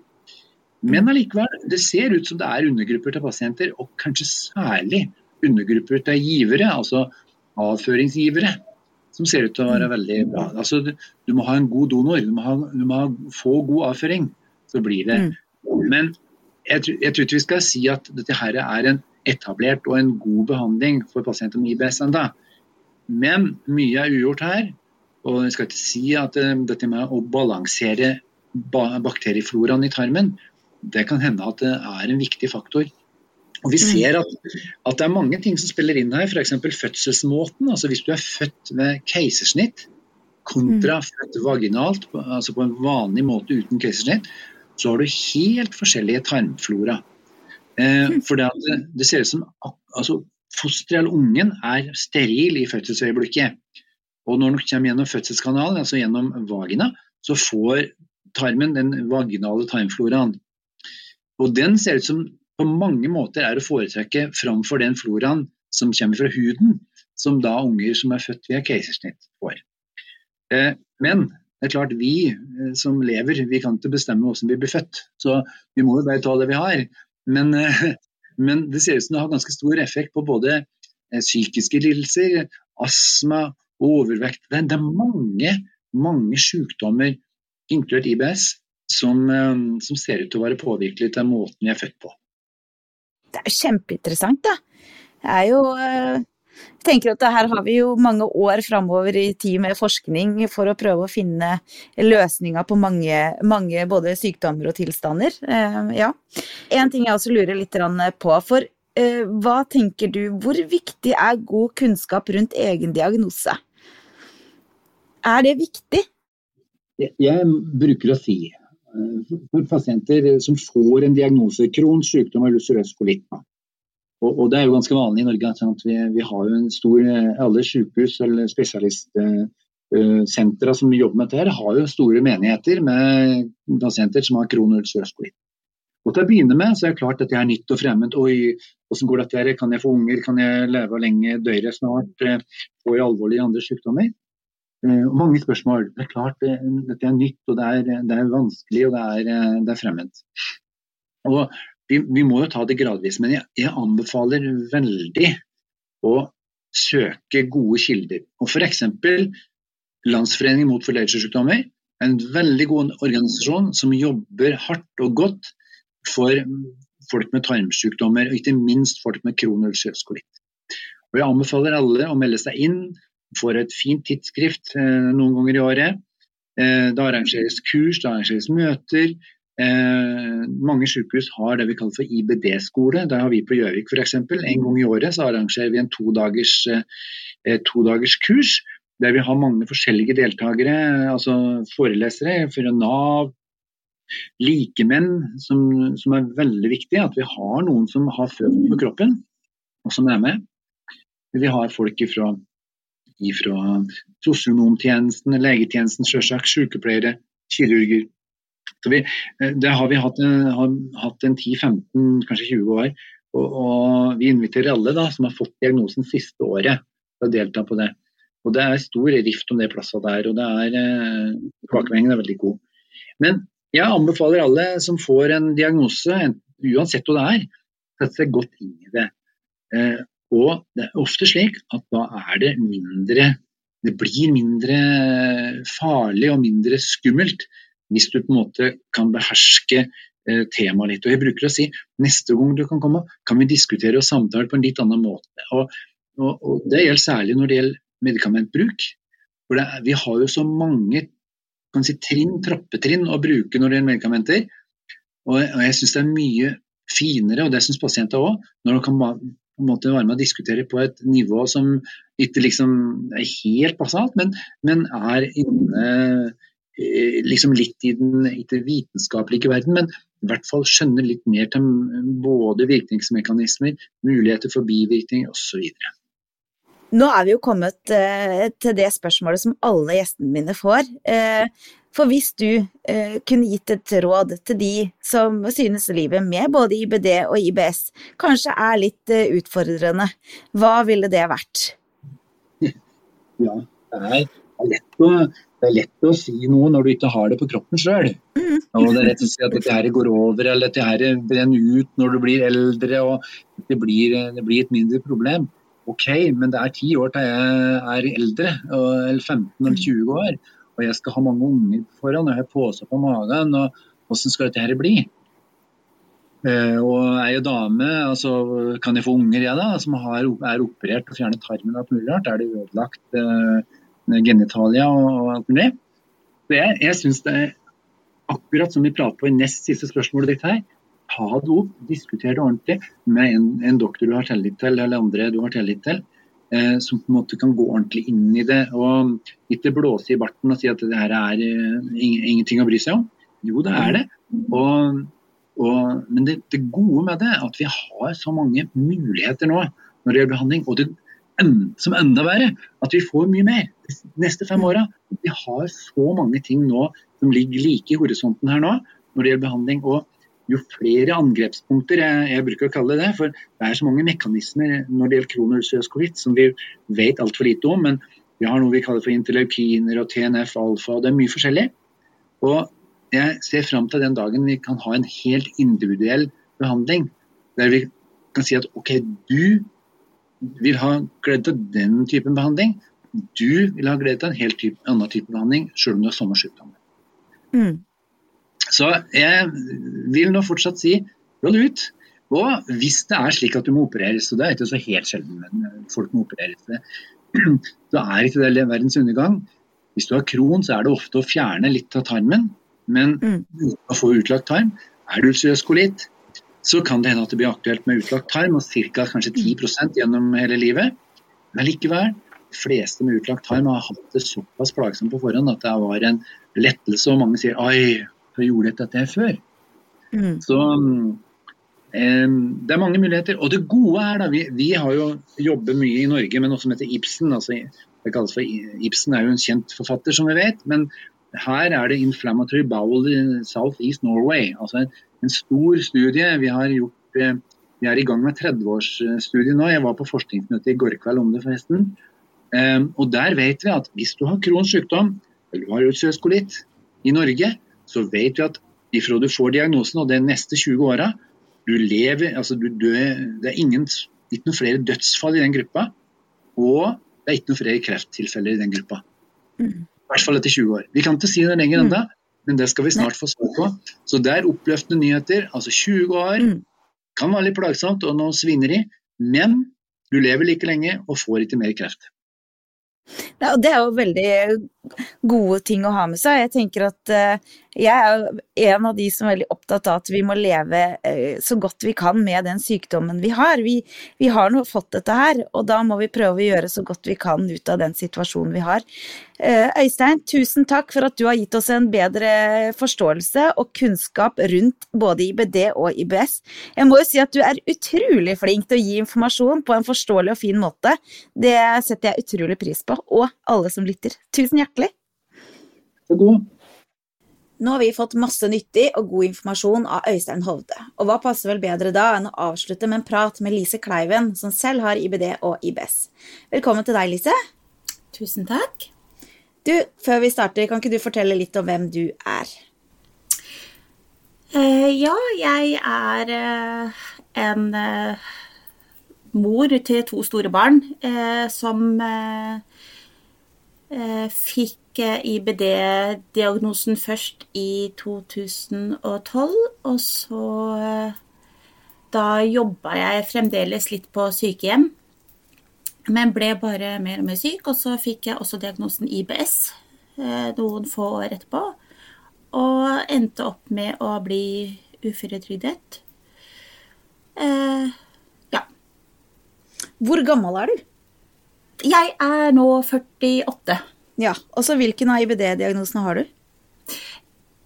Men allikevel, det ser ut som det er undergrupper til pasienter, og kanskje særlig undergrupper til givere, altså avføringsgivere, som ser ut til å være veldig bra. Altså, du, må ha en god donor, du må, ha, du må få god avføring, så blir det. Mm. Men jeg, jeg, tror ikke vi skal si at dette her er en etablert og en god behandling for pasienter med IBS ennå. Men mye er ugjort her. Og jeg skal ikke si at uh, dette med å balansere bakteriefloraen i tarmen det kan hende at det er en viktig faktor. Og Vi ser at, at det er mange ting som spiller inn her, f.eks. fødselsmåten. altså Hvis du er født med keisersnitt kontra født vaginalt, altså på en vanlig måte uten keisersnitt, så har du helt forskjellige tarmflora. Eh, for det, det, ser ut som altså, fosteret eller ungen er steril i fødselsøyeblikket. Og når den kommer gjennom fødselskanalen, altså gjennom vagina, så får tarmen den vaginale tarmfloraen. Og den ser ut som på mange måter er å foretrekke framfor den floraen som kommer fra huden, som da unger som er født via keisersnitt får. Eh, men det er klart vi eh, som lever, vi kan ikke bestemme hvordan vi blir født. Så vi må jo bare ta det vi har. Men, eh, men det ser ut som det har ganske stor effekt på både psykiske lidelser, astma, overvekt. Det er mange, mange sykdommer, inkludert IBS, som, som ser ut til å være påvirkelig til måten vi er født på. Det er kjempeinteressant, da. Det er jo eh, jeg tenker at her har vi jo mange år framover i tid med forskning for å prøve å finne løsninger på mange, mange både sykdommer og tilstander. Eh, ja. En ting jeg også lurer litt på, for eh, hva tenker du, hvor viktig er god kunnskap rundt egen diagnose? Er det viktig? Jeg bruker å si for pasienter som får en diagnose, Crohns sykdom eller ulcerøs kolitt. Og, og, det er jo ganske vanlig i Norge. at vi, vi, har jo en stor, Alle sykehus eller spesialistsentre som jobber med dette, har jo store menigheter med pasienter som har Crohn og kolitt. Og til å begynne med så er det klart at det er nytt og fremmed. Oi, hvordan går dette? Kan jeg få unger? Kan jeg leve lenge? Dør jeg snart? Får jeg alvorlige andre sykdommer? Eh, og mange spørsmål. Det er klart det, dette er nytt, og det er, det er vanskelig og det er, eh, det er, fremmed. Og vi, vi, må jo ta det gradvis, men jeg, jeg anbefaler veldig å søke gode kilder. Og F.eks. Landsforeningen mot forledelsessykdommer er en veldig god organisasjon som jobber hardt og godt for folk med tarmsykdommer, og ikke minst folk med kronisk kolitt. Og Jeg anbefaler alle å melde seg inn får et fint tidsskrift eh, noen ganger i året. Eh, det arrangeres kurs, det arrangeres møter. Eh, mange sykehus har det vi kaller for IBD-skole. Det har vi på Gjøvik f.eks. En gang i året så arrangerer vi en todagers, dagers kurs der vi har mange forskjellige deltakere, altså forelesere fra Nav, likemenn, som, som, er veldig viktig. At vi har noen som har følt på kroppen, og som er med. Vi har folk ifra, fra sosionomtjenesten, legetjenesten, sjølsagt, sykepleiere, kirurger. Så vi, eh, det har vi hatt, eh, har en 10-15, kanskje 20 år. Og, og, vi inviterer alle da, som har fått diagnosen siste året til å delta på det. Og Det er stor rift om det plasset der, og det er, eh, tilbakemeldingen er veldig god. Men jeg anbefaler alle som får en diagnose, uansett hva det er, sette seg godt inn i det. Og det er ofte slik at da er det mindre Det blir mindre farlig og mindre skummelt hvis du på en måte kan beherske eh, temaet litt. Og jeg bruker å si neste gang du kan komme, kan vi diskutere og samtale på en litt annen måte. Og, og, og Det gjelder særlig når det gjelder medikamentbruk. For det, vi har jo så mange si, trinn, trappetrinn å bruke når det gjelder medikamenter. Og, og jeg syns det er mye finere, og det syns pasienter òg, når de kan på en måte være med å diskutere på et nivå som ikke liksom er helt basalt, men, men er inne liksom litt i den ikke vitenskapelige verden, men i hvert fall skjønner litt mer til både virkningsmekanismer, muligheter for bivirkning osv. Nå er vi jo kommet eh, til det spørsmålet som alle gjestene mine får. Eh, for hvis du eh, kunne gitt et råd til de som synes livet med både IBD og IBS kanskje er litt eh, utfordrende, hva ville det vært? [laughs] Ja, det er, lett å, det er lett å si noe når du ikke har det på kroppen sjøl. Mm. Og det er lett å si at dette her går over, eller dette her brenner ut når du blir eldre, og det blir, det blir et mindre problem. Ok, men det er ti år til jeg er eldre, eller 15 eller 20 år og jeg skal ha mange unger foran, og jeg har pose på magen. og Hvordan skal dette her bli? Uh, og er jeg dame, altså, kan jeg få unger jeg da, som har, er operert og fjernet tarmen og alt mulig rart? Er det ødelagt uh, genitalia og, alt mulig? Så jeg, syns det er akkurat som vi prater på i nest siste spørsmålet ditt her, ta det opp, diskuter det ordentlig med en, en doktor du har tillit til, eller andre du har tillit til. Eh, som på en måte kan gå ordentlig inn i det. Og ikke blåse i barten og si at det her er uh, ingenting å bry seg om. Jo, det er det. Og, og, men det, det, gode med det er at vi har så mange muligheter nå når det gjelder behandling. Og det som enda verre, at vi får mye mer de neste fem åra. Vi har så mange ting nå som ligger like i horisonten her nå når det gjelder behandling. og jo flere angrepspunkter, jeg, jeg, bruker å kalle det det, for det er så mange mekanismer når det gjelder kronulcerøs kolitt som vi vet altfor lite om. Men vi har noe vi kaller for interleukiner og TNF-alfa, og det er mye forskjellig. Og jeg ser fram til den dagen vi kan ha en helt individuell behandling. Der vi kan si at OK, du vil ha glede av den typen behandling. Du vil ha glede av en helt type, annen type behandling, selv om du har samme sykdom. Mm. Så jeg vil nå fortsatt si roll ut. Og hvis det er slik at du må opereres, og det er ikke så helt sjelden men folk må opereres, så [clears throat] er ikke det verdens undergang. Hvis du har kron, så er det ofte å fjerne litt av tarmen, men mm. å få utlagt tarm. Er du ulcerøs kolitt, så kan det hende at det blir aktuelt med utlagt tarm, og ca. kanskje 10% gjennom hele livet. Men likevel, de fleste med utlagt tarm har hatt det såpass plagsomt på forhånd at det var en lettelse, og mange sier for jeg gjorde dette før. Mm. Så det er mange muligheter. Og det gode er da, vi, vi har jo jobbet mye i Norge med noe som heter Ibsen. altså det kalles for Ibsen er jo en kjent forfatter, som vi vet. Men her er det 'Inflammatory Bowel in South East Norway'. altså En, en stor studie. Vi har gjort eh, vi er i gang med 30-årsstudie nå. Jeg var på forskningsmøte i går kveld om det, forresten. Um, og Der vet vi at hvis du har Crohns sykdom, eller du har ulcerøs kolitt i Norge, så vet vi at ifra du får diagnosen og de neste 20 åra, du lever altså du dør, Det er ingen, ikke noen flere dødsfall i den gruppa. Og det er ikke noen flere krefttilfeller i den gruppa. Mm. I hvert fall etter 20 år. Vi kan ikke si det lenger ennå, mm. Men det skal vi snart få svar på. Så det er oppløftende nyheter. Altså 20 år mm. kan være litt plagsomt og noe svineri, men du lever like lenge og får ikke mer kreft. Det er jo veldig gode ting å ha med seg. Jeg tenker at uh, jeg er en av de som er veldig opptatt av at vi må leve uh, så godt vi kan med den sykdommen vi har. Vi, vi har nå fått dette her, og da må vi prøve å gjøre så godt vi kan ut av den situasjonen vi har. Uh, Øystein, tusen takk for at du har gitt oss en bedre forståelse og kunnskap rundt både IBD og IBS. Jeg må jo si at du er utrolig flink til å gi informasjon på en forståelig og fin måte. Det setter jeg utrolig pris på, og alle som lytter. Tusen hjertelig. Så god. Nå har vi fått masse nyttig og god informasjon av Øystein Hovde, og hva passer vel bedre da enn å avslutte med en prat med Lise Kleiven, som selv har IBD og IBS. Velkommen til deg, Lise. Tusen takk. Du, før vi starter, kan ikke du fortelle litt om hvem du er? Uh, ja, jeg er uh, en uh, mor til to store barn som fikk IBD-diagnosen først i 2012, og så Da jobba jeg fremdeles litt på sykehjem, men ble bare mer og mer syk. Og så fikk jeg også diagnosen IBS noen få år etterpå, og endte opp med å bli uføretrygdet. Eh, hvor gammel er du? Jeg er nå 48. Ja, og så Hvilken av IBD-diagnosene har du?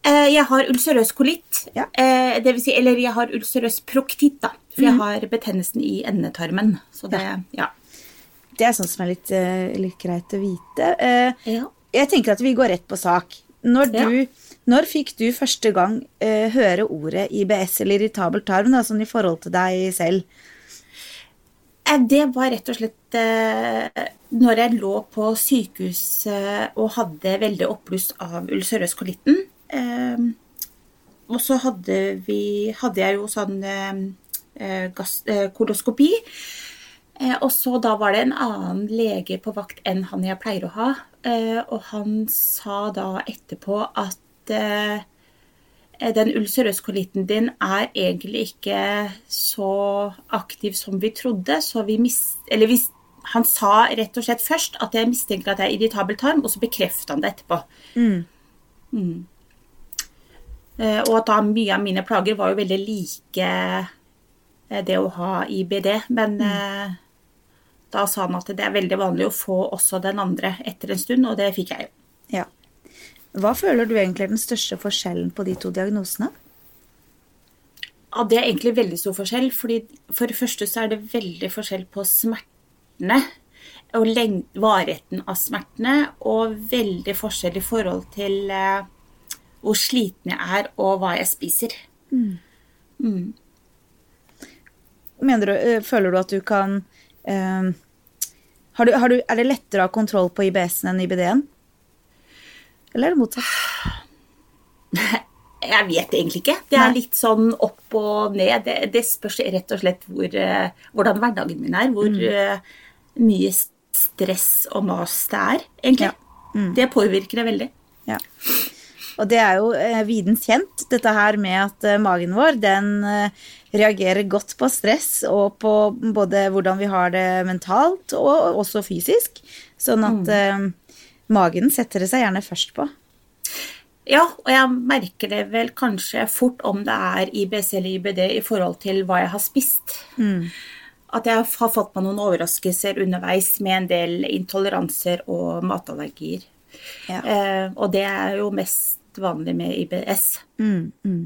Eh, jeg har ulcerøs kolitt. Ja. Eh, det vil si, eller jeg har ulcerøs proktitt, da. For jeg mhm. har betennelsen i endetarmen. Så det, ja. ja. Det er sånn som er litt, eh, litt greit å vite. Ja. Jeg tenker at vi går rett på sak. Når, du, når fikk du første gang høre ordet IBS eller irritabel tarm, da, sånn i forhold til deg selv? Eh, det var rett og slett eh, når jeg lå på sykehus og hadde veldig oppbluss av ulcerøs kolitten. Eh, og så hadde, vi, hadde jeg jo sånn koloskopi. Og så da var det en annen lege på vakt enn han jeg pleier å ha. Og han sa da etterpå at Eh, den ulcerøse kolitten din er egentlig ikke så aktiv som vi trodde. Så vi mist... eller vi, han sa rett og slett først at jeg mistenker at det er irritabel tarm, og så bekreftet han det etterpå. Mm. Mm. Eh, og at da mye av mine plager var jo veldig like eh, det å ha IBD. Men mm. da sa han at det er veldig vanlig å få også den andre etter en stund, og det fikk jeg jo. Ja. Hva føler du egentlig er den største forskjellen på de to diagnosene? Ja, Det er egentlig veldig stor forskjell. fordi For det første så er det veldig forskjell på smertene og varigheten av smertene, og veldig forskjell i forhold til eh, hvor sliten jeg er, og hva jeg spiser. Mm. Mm. Mener du, eh, Føler du at du kan eh, har du, har du, Er det lettere å ha kontroll på IBS-en enn IBD-en? Eller er det motsatt? [sighs] Jeg vet egentlig ikke. Det er litt sånn opp og ned. Det, det spørs rett og slett hvor, uh, hvordan hverdagen min er. Hvor mm. mye stress og mas det er, egentlig. Ja. Mm. Det påvirker det veldig. Ja. Og det er jo eh, videns kjent, dette her med at eh, magen vår den eh, reagerer godt på stress og på både hvordan vi har det mentalt og også fysisk. Sånn at mm. Magen setter det seg gjerne først på. Ja, og jeg merker det vel kanskje fort om det er IBS eller IBD i forhold til hva jeg har spist. Mm. At jeg har fått meg noen overraskelser underveis med en del intoleranser og matallergier. Ja. Eh, og det er jo mest vanlig med IBS. Mm, mm.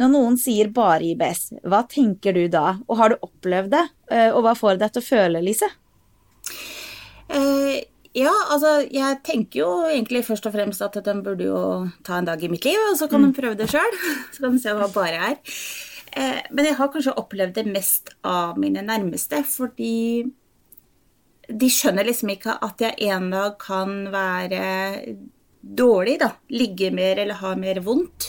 Når noen sier bare IBS, hva tenker du da? Og har du opplevd det? Eh, og hva får deg til å føle, Lise? Eh, ja, altså jeg tenker jo egentlig først og fremst at den burde jo ta en dag i mitt liv, og så kan mm. den prøve det sjøl. [laughs] Så kan den se hva bare er. Eh, men jeg har kanskje opplevd det mest av mine nærmeste, fordi de skjønner liksom ikke at jeg en dag kan være dårlig, da, ligge mer eller ha mer vondt,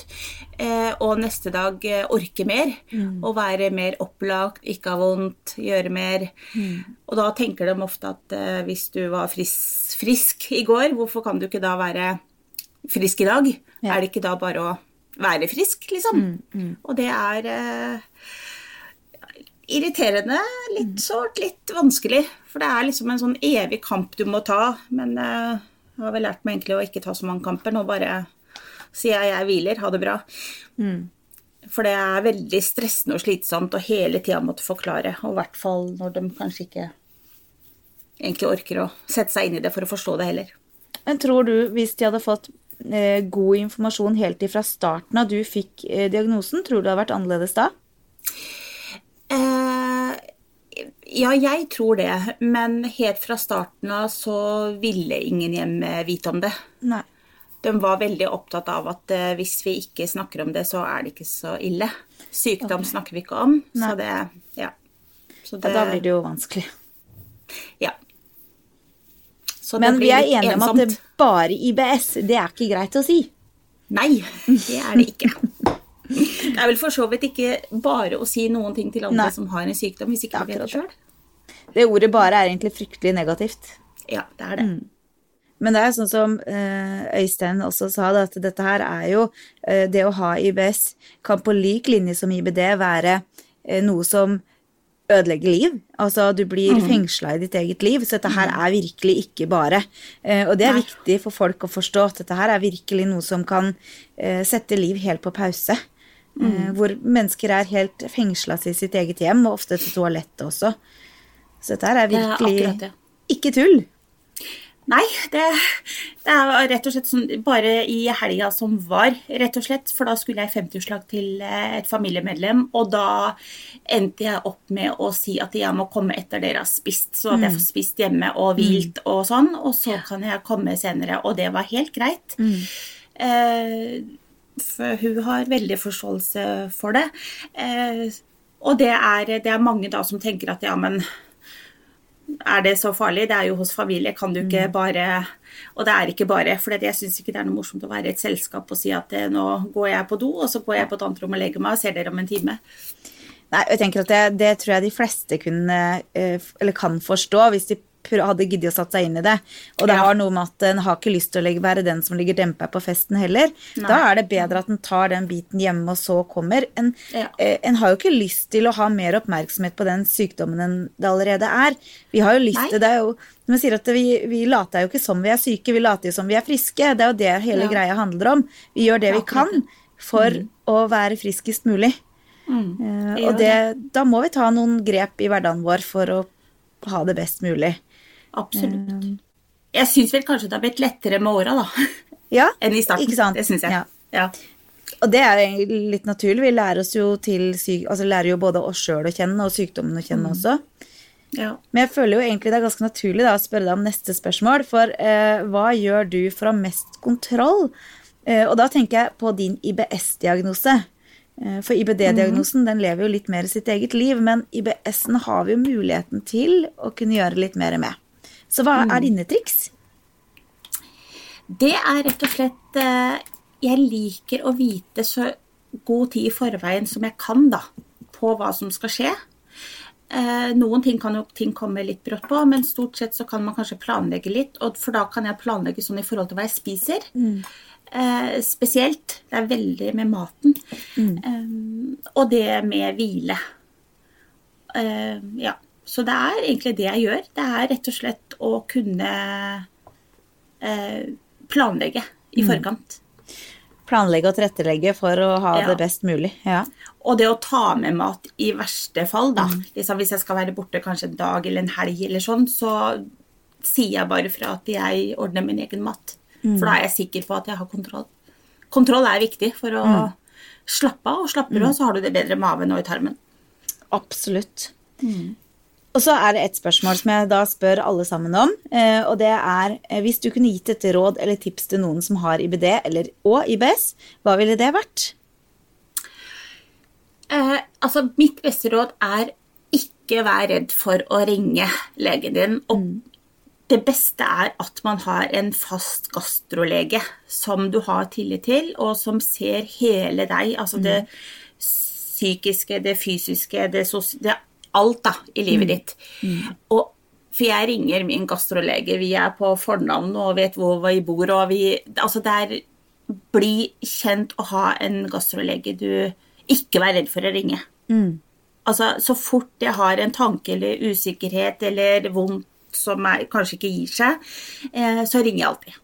eh, og neste dag eh, orke mer mm. og være mer opplagt, ikke ha vondt, gjøre mer. Mm. Og da tenker de ofte at eh, hvis du var frisk, frisk i går, hvorfor kan du ikke da være frisk i dag? Ja. Er det ikke da bare å være frisk, liksom? Mm. mm. Og det er eh, irriterende, litt mm. sårt, litt vanskelig. For det er liksom en sånn evig kamp du må ta. Men eh, jeg har vel lært meg egentlig å ikke ta så mange kamper. Nå bare sier jeg jeg hviler, ha det bra. Mm. For det er veldig stressende og slitsomt å hele tida måtte forklare. Og i hvert fall når de kanskje ikke egentlig orker å sette seg inn i det for å forstå det heller. Men tror du, hvis de hadde fått eh, god informasjon helt ifra starten av du fikk eh, diagnosen, tror du det hadde vært annerledes da? Ja, jeg tror det. Men helt fra starten av så ville ingen hjem vite om det. Nei. De var veldig opptatt av at eh, hvis vi ikke snakker om det, så er det ikke så ille. Sykdom okay. snakker vi ikke om, Nei. så det ja. Så det, ja. Da blir det jo vanskelig. Ja. Men vi er enige om at det bare IBS, det er ikke greit å si? Nei, det er det ikke. [laughs] Det er vel for så vidt ikke bare å si noen ting til andre Nei. som har en sykdom, hvis ikke du vet det sjøl. Det ordet bare er egentlig fryktelig negativt. Ja, det er det. Mm. Men det er sånn som eh, Øystein også sa, at dette her er jo eh, Det å ha IBS kan på lik linje som IBD være eh, noe som ødelegger liv. Altså du blir mm. fengsla i ditt eget liv. Så dette her mm. er virkelig ikke bare. Og det er Nei. viktig for folk å forstå at dette her er virkelig noe som kan sette liv helt på pause. Mm. Hvor mennesker er helt fengsla i sitt eget hjem, og ofte til toalettet også. Så dette er virkelig det er akkurat, ja. ikke tull. Nei, det, det, er rett og slett sånn bare i helga som var, rett og slett. For da skulle jeg 50-årslag til eh, et familiemedlem, og da endte jeg opp med å si at jeg må komme etter dere har spist, så at jeg mm. får spist hjemme og mm. hvilt og sånn, og så kan jeg komme senere. Og det var helt greit. Mm. Eh, for hun har veldig forståelse for det. Eh, og det er, det er, mange da som tenker at ja, men er det så farlig? Det er jo hos familie, kan du ikke mm. bare Og det er ikke bare. For jeg syns ikke det er noe morsomt å være i et selskap og si at eh, nå går jeg på do, og så går jeg på et annet rom og legger meg og ser dere om en time. Nei, jeg tenker at det, det tror jeg de fleste kunne, eh, eller kan forstå, hvis de hadde giddet å satt seg inn i det. Og det ja. har noe med at en har ikke lyst til å være den som ligger dempa på festen heller. Nei. Da er det bedre at en tar den biten hjemme, og så kommer. En, ja. eh, en, har jo ikke lyst til å ha mer oppmerksomhet på den sykdommen enn det allerede er. Vi har jo lyst til det jo vi sier at vi, vi later jo ikke som vi er syke, vi later jo som vi er friske. Det er jo det hele ja. greia handler om. Vi gjør det vi kan for å være friskest mulig. Eh, og det, da må vi ta noen grep i hverdagen vår for å ha det best mulig. Absolutt. Jeg syns vel kanskje det har blitt lettere med åra, da. Ja, [laughs] Enn i starten. ikke sant? Det syns jeg. Ja. Ja. Og det er egentlig litt naturlig. Vi lærer oss jo til syk... Altså lærer jo både oss sjøl å kjenne, og sykdommen å kjenne også. Ja. Men jeg føler jo egentlig det er ganske naturlig da, å spørre deg om neste spørsmål. For eh, hva gjør du for å ha mest kontroll? Eh, og da tenker jeg på din IBS-diagnose. Eh, for IBD-diagnosen den lever jo litt mer sitt eget liv, men IBS-en har vi jo muligheten til å kunne gjøre litt mer med. Så hva er dine triks? Det er rett og slett eh, Jeg liker å vite så god tid i forveien som jeg kan, da, på hva som skal skje. Eh, Noen ting kan jo ting komme litt brått på, men stort sett så kan man kanskje planlegge litt. For da kan jeg planlegge sånn i forhold til hva jeg spiser. Eh, spesielt. Det er veldig med maten. Eh, og det med hvile. Eh, ja. Så det er egentlig det jeg gjør. Det er rett og slett å kunne eh, planlegge i forkant. Planlegge og tilrettelegge for å ha Ja. det best mulig. Ja. Og det å ta med mat i verste fall, da. Liksom, hvis jeg skal være borte kanskje en dag eller en helg eller sånn, så sier jeg bare fra at jeg ordner min egen mat. For da er jeg sikker på at jeg har kontroll. Kontroll er viktig for å slappe av, og slapper du av, så har du det bedre i maven og i tarmen. Absolutt. Og så er det et spørsmål som jeg da spør alle sammen om, eh, og det er eh, hvis du kunne gitt et råd eller tips til noen som har IBD eller, og IBS, hva ville det vært? Eh, altså, mitt beste råd er ikke vær redd for å ringe legen din. Og det beste er at man har en fast gastrolege som du har tillit til, og som ser hele deg. Altså det psykiske, det fysiske, det sosiale Alt da, i livet ditt. Og for jeg ringer min gastrolege, vi er på fornavn og vet hvor vi bor, og vi Altså, det er Bli kjent og ha en gastrolege du Ikke vær redd for å ringe. Altså, så fort jeg har en tanke eller usikkerhet eller vondt som er, kanskje ikke gir seg, eh, så ringer jeg alltid.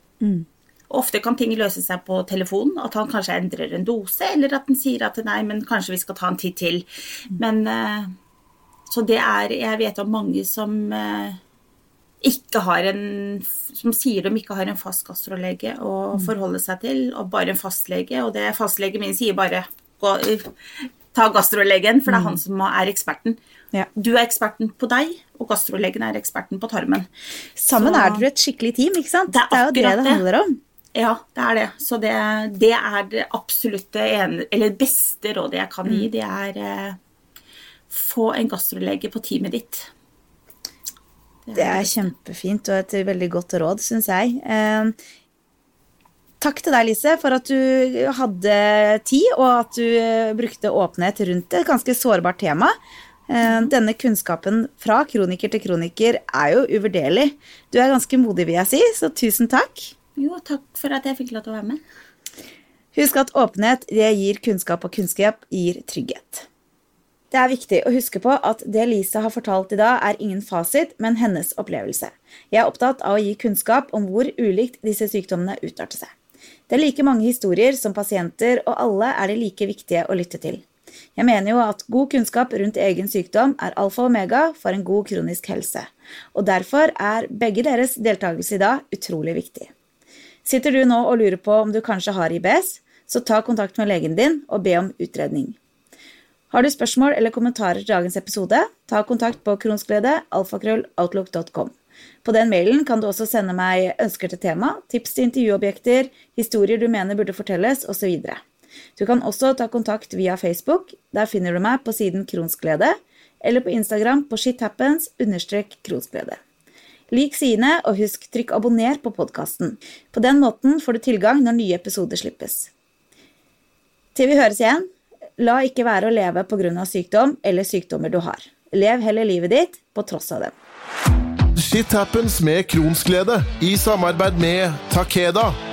Ofte kan ting løse seg på telefonen, at han kanskje endrer en dose, eller at han sier at nei, men kanskje vi skal ta en titt til. Men eh, Så det er Jeg vet om mange som eh, ikke har en Som sier de ikke har en fast gastrolege å forholde seg til, og bare en fastlege. Og det fastlegen min sier bare gå, ta gastrolegen, for det er han som er eksperten. Ja. Du er eksperten på deg, og gastrolegen er eksperten på tarmen. Sammen Så- er dere et skikkelig team, ikke sant? Det er det jo det det. handler om. Ja, det er det. Så det, det er det absolutte ene, eller beste rådet jeg kan gi, det er eh, få en gastrolege på teamet ditt. Det er kjempefint og et veldig godt råd, syns jeg. Eh, takk til deg, Lise, for at du hadde tid, og at du eh, brukte åpenhet rundt et ganske sårbart tema. Eh, denne kunnskapen fra kroniker til kroniker er jo uvurderlig. Du er ganske modig, vil jeg si, så tusen takk. Jo, takk for at jeg fikk lov til å være med. Husk at åpenhet det gir kunnskap, og kunnskap gir trygghet. Det er viktig å huske på at det Lisa har fortalt i dag, er ingen fasit, men hennes opplevelse. Jeg er opptatt av å gi kunnskap om hvor ulikt disse sykdommene utarter seg. Det er like mange historier som pasienter, og alle er det like viktige å lytte til. Jeg mener jo at god kunnskap rundt egen sykdom er alfa og omega for en god kronisk helse, og derfor er begge deres deltakelse i dag utrolig viktig. Sitter du nå og lurer på om du kanskje har IBS, så ta kontakt med legen din og be om utredning. Har du spørsmål eller kommentarer til dagens episode, ta kontakt på kronsglede, alfakrølloutlook.com. På den mailen kan du også sende meg ønsker til tema, tips til intervjuobjekter, historier du mener burde fortelles, osv. Du kan også ta kontakt via Facebook, der finner du meg på siden Kronsglede, eller på Instagram på shithappens-kronsglede. Lik sidene, og husk trykk abonner på podkasten. På den måten får du tilgang når nye episoder slippes. Til vi høres igjen, la ikke være å leve pga. sykdom eller sykdommer du har. Lev heller livet ditt på tross av dem. Shit happens med Kronsglede i samarbeid med Takeda.